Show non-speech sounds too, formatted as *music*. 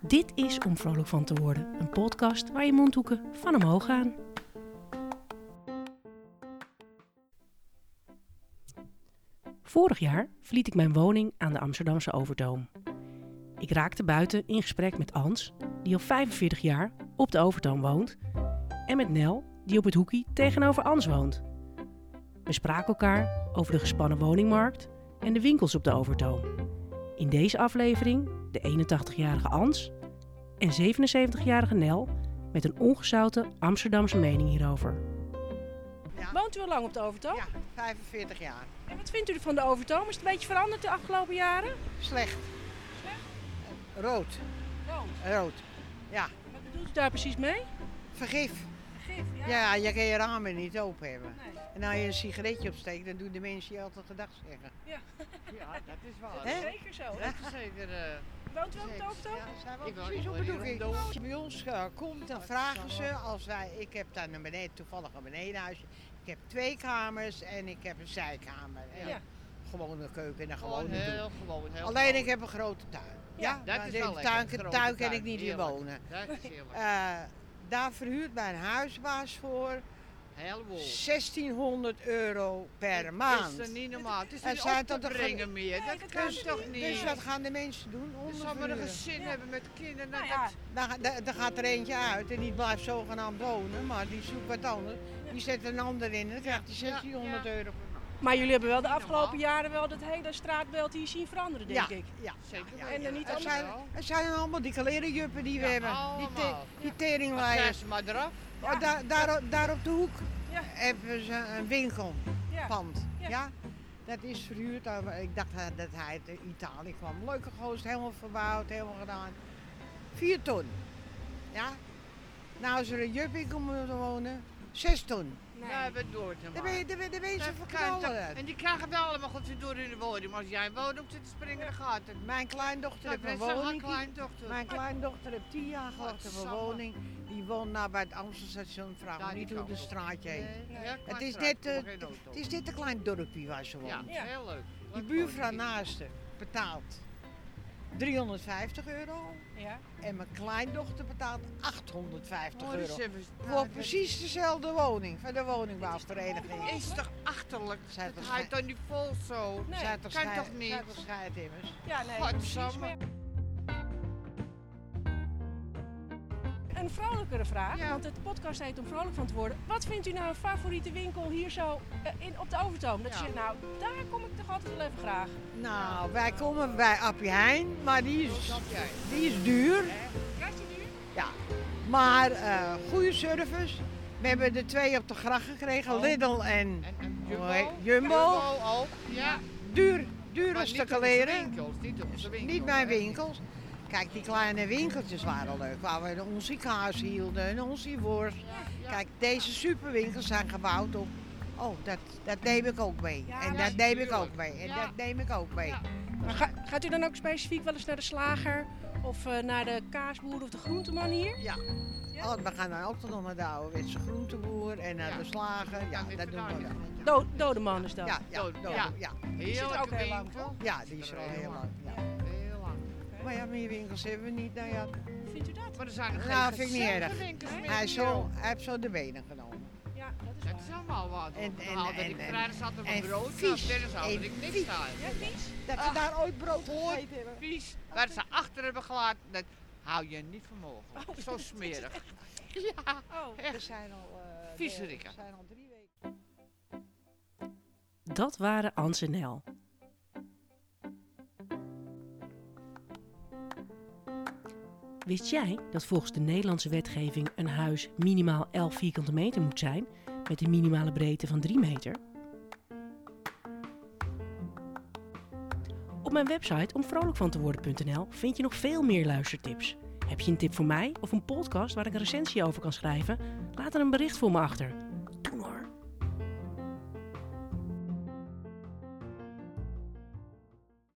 Dit is Om Vrolijk van te worden, een podcast waar je mondhoeken van omhoog gaan. Vorig jaar verliet ik mijn woning aan de Amsterdamse Overtoom. Ik raakte buiten in gesprek met Ans, die al 45 jaar op de Overtoom woont, en met Nel, die op het hoekie tegenover Ans woont. We spraken elkaar over de gespannen woningmarkt en de winkels op de Overtoom. In deze aflevering de 81-jarige Ans en 77-jarige Nel met een ongezouten Amsterdamse mening hierover. Ja. Woont u al lang op de Overtoom? Ja, 45 jaar. En wat vindt u van de Overtoom? Is het een beetje veranderd de afgelopen jaren? Slecht. Slecht? Rood. Rood. Ja. Wat bedoelt u daar precies mee? Vergif. Ja, je kan je ramen niet open hebben. Nee. En als je een sigaretje opsteekt, dan doen de mensen je altijd gedag zeggen. Ja. Ja, dat is waar. Zeker zo. Dat is zeker. eh, Woont u ook op de Overtoom? Ja, Ik woon precies op hoekje. Rotterdam. Als je bij ons eh, komt, dan vragen ze, als wij, ik heb daar naar beneden, toevallig een benedenhuisje. Ik heb twee kamers en ik heb een zijkamer. En Ja. Gewoon een keuken en een Gewoon gewone heel doek. gewoon. Heel Alleen gewoon. ik heb een grote tuin. Ja, dat is de wel lekker, tuin, een grote tuin kan tuin. ik niet hier wonen. Dat is heerlijk. Eh, daar verhuurt mijn huisbaas voor Heel wol. 1600 euro per maand. Dat is niet normaal. Het is En niet zijn op te brengen meer. Nee, Dat kan toch niet. Dus wat gaan de mensen doen? Dus zal maar een gezin Ja. hebben met kinderen. Nou dat- ja, dat- Dan, ga- dan- dan gaat er eentje uit en die blijft zogenaamd wonen, maar die zoekt wat anders. Die zet een ander in en dan krijgt hij 1600 ja. euro per maand. Maar jullie hebben wel de afgelopen normaal. jaren wel het hele straatbeeld hier zien veranderen, denk ja, ik. Ja, Zeker ja. En er niet Het zijn, het zijn allemaal die kalerenjuppen die we Ja, hebben. Die, te, allemaal. die Maar teringlijers. krijg ze maar eraf. Oh, daar, daar, op- daar op de hoek Ja. hebben ze een winkelpand. Ja. Ja. Dat is verhuurd. Ik dacht dat hij uit Italië kwam. Leuke goos, helemaal verbouwd, helemaal gedaan. Vier ton. Ja. Nou is er een juppie om te wonen. Zes ton. Nee. Ja, we door het De, verknallen toch- het. En die krijgen wel allemaal goed door in de woning. Maar als jij een woning zit te springen, dan gaat het. Mijn kleindochter Dat heeft een woning. kleindochter. Mijn kleindochter heeft tien jaar gewacht op een woning. Die woont nou bij het Amstelstation. Vraag me Daar niet hoe de op. straatje heet. Nee, Nee. ja, Het klein is, net, eh, het is net een klein dorpje waar ze woont. Ja, heel leuk. Die buurvrouw naast haar betaalt 350 euro. Ja. En mijn kleindochter betaalt 850 Oh, die euro. Voor Nou, precies dezelfde woning van de woningbouwvereniging. Is toch achterlijk? Zij Dat hij toch niet vol zo? Nee, Zij toch kan toch niet? Zij toch immers. Ja, nee, Een vrolijkere vraag, Ja. want het podcast heet om vrolijk van te worden. Wat vindt u nou een favoriete winkel hier zo eh, in, op de Overtoom? Dat Ja. je zegt, nou, daar kom ik toch altijd wel even graag. Nou, wij komen bij Appie Heijn, maar die is, jij? die is duur. Krijgt u duur? Ja. Maar eh goede service. We hebben er twee op de gracht gekregen, Oh. Lidl en En, en Hoe Jumbo? Jumbo. ook, ja. duur, niet op onze leren. winkels, niet winkels. Mijn hè. winkels. Kijk, die kleine winkeltjes waren leuk. Waar we onze kaas hielden en onze worst. Ja, ja. Kijk, deze superwinkels zijn gebouwd op... Oh, dat, dat neem ik ook mee. Ja, en dat neem ik ook mee. En Ja. dat neem ik ook mee. Ja. Maar ga- gaat u dan ook specifiek wel eens naar de slager of eh, naar de kaasboer of de groenteman hier? Ja. Ja? Oh, we gaan dan ook nog naar de ouderwetse groenteboer en naar Ja. de slager. Ja, is dat doen we wel. Do Dodeman is dat. Ja, ja, ja. ja. Die zit er ook heel lang, winkel. Ja, die is er al heel lang. Maar ja, meer winkels hebben we niet. Nou ja, Hoe vindt u dat? Maar er zijn Nou, geen vind ik niet erg. winkels hij, zo, hij heeft zo de benen genomen. Ja, dat is Dat waar. is allemaal wat. En- en- En, en, en- ik en- vrijdag zat er en een brood, vies. nou, verder En ik niks vies. staan. Ja, vies? Dat ze daar ooit brood gegeten hebben. Vies, waar ze achter hebben gelaten, dat hou je niet voor mogelijk. Oh, Zo smerig. *laughs* Ja, Oh, We echt. zijn al, Viezerikken. we zijn al drie weken. Dat waren Ans en Nel. Wist jij dat volgens de Nederlandse wetgeving een huis minimaal 11 vierkante meter moet zijn, met een minimale breedte van 3 meter? Op mijn website omvrolijkvanteworden.nl vind je nog veel meer luistertips. Heb je een tip voor mij of een podcast waar ik een recensie over kan schrijven? Laat dan een bericht voor me achter.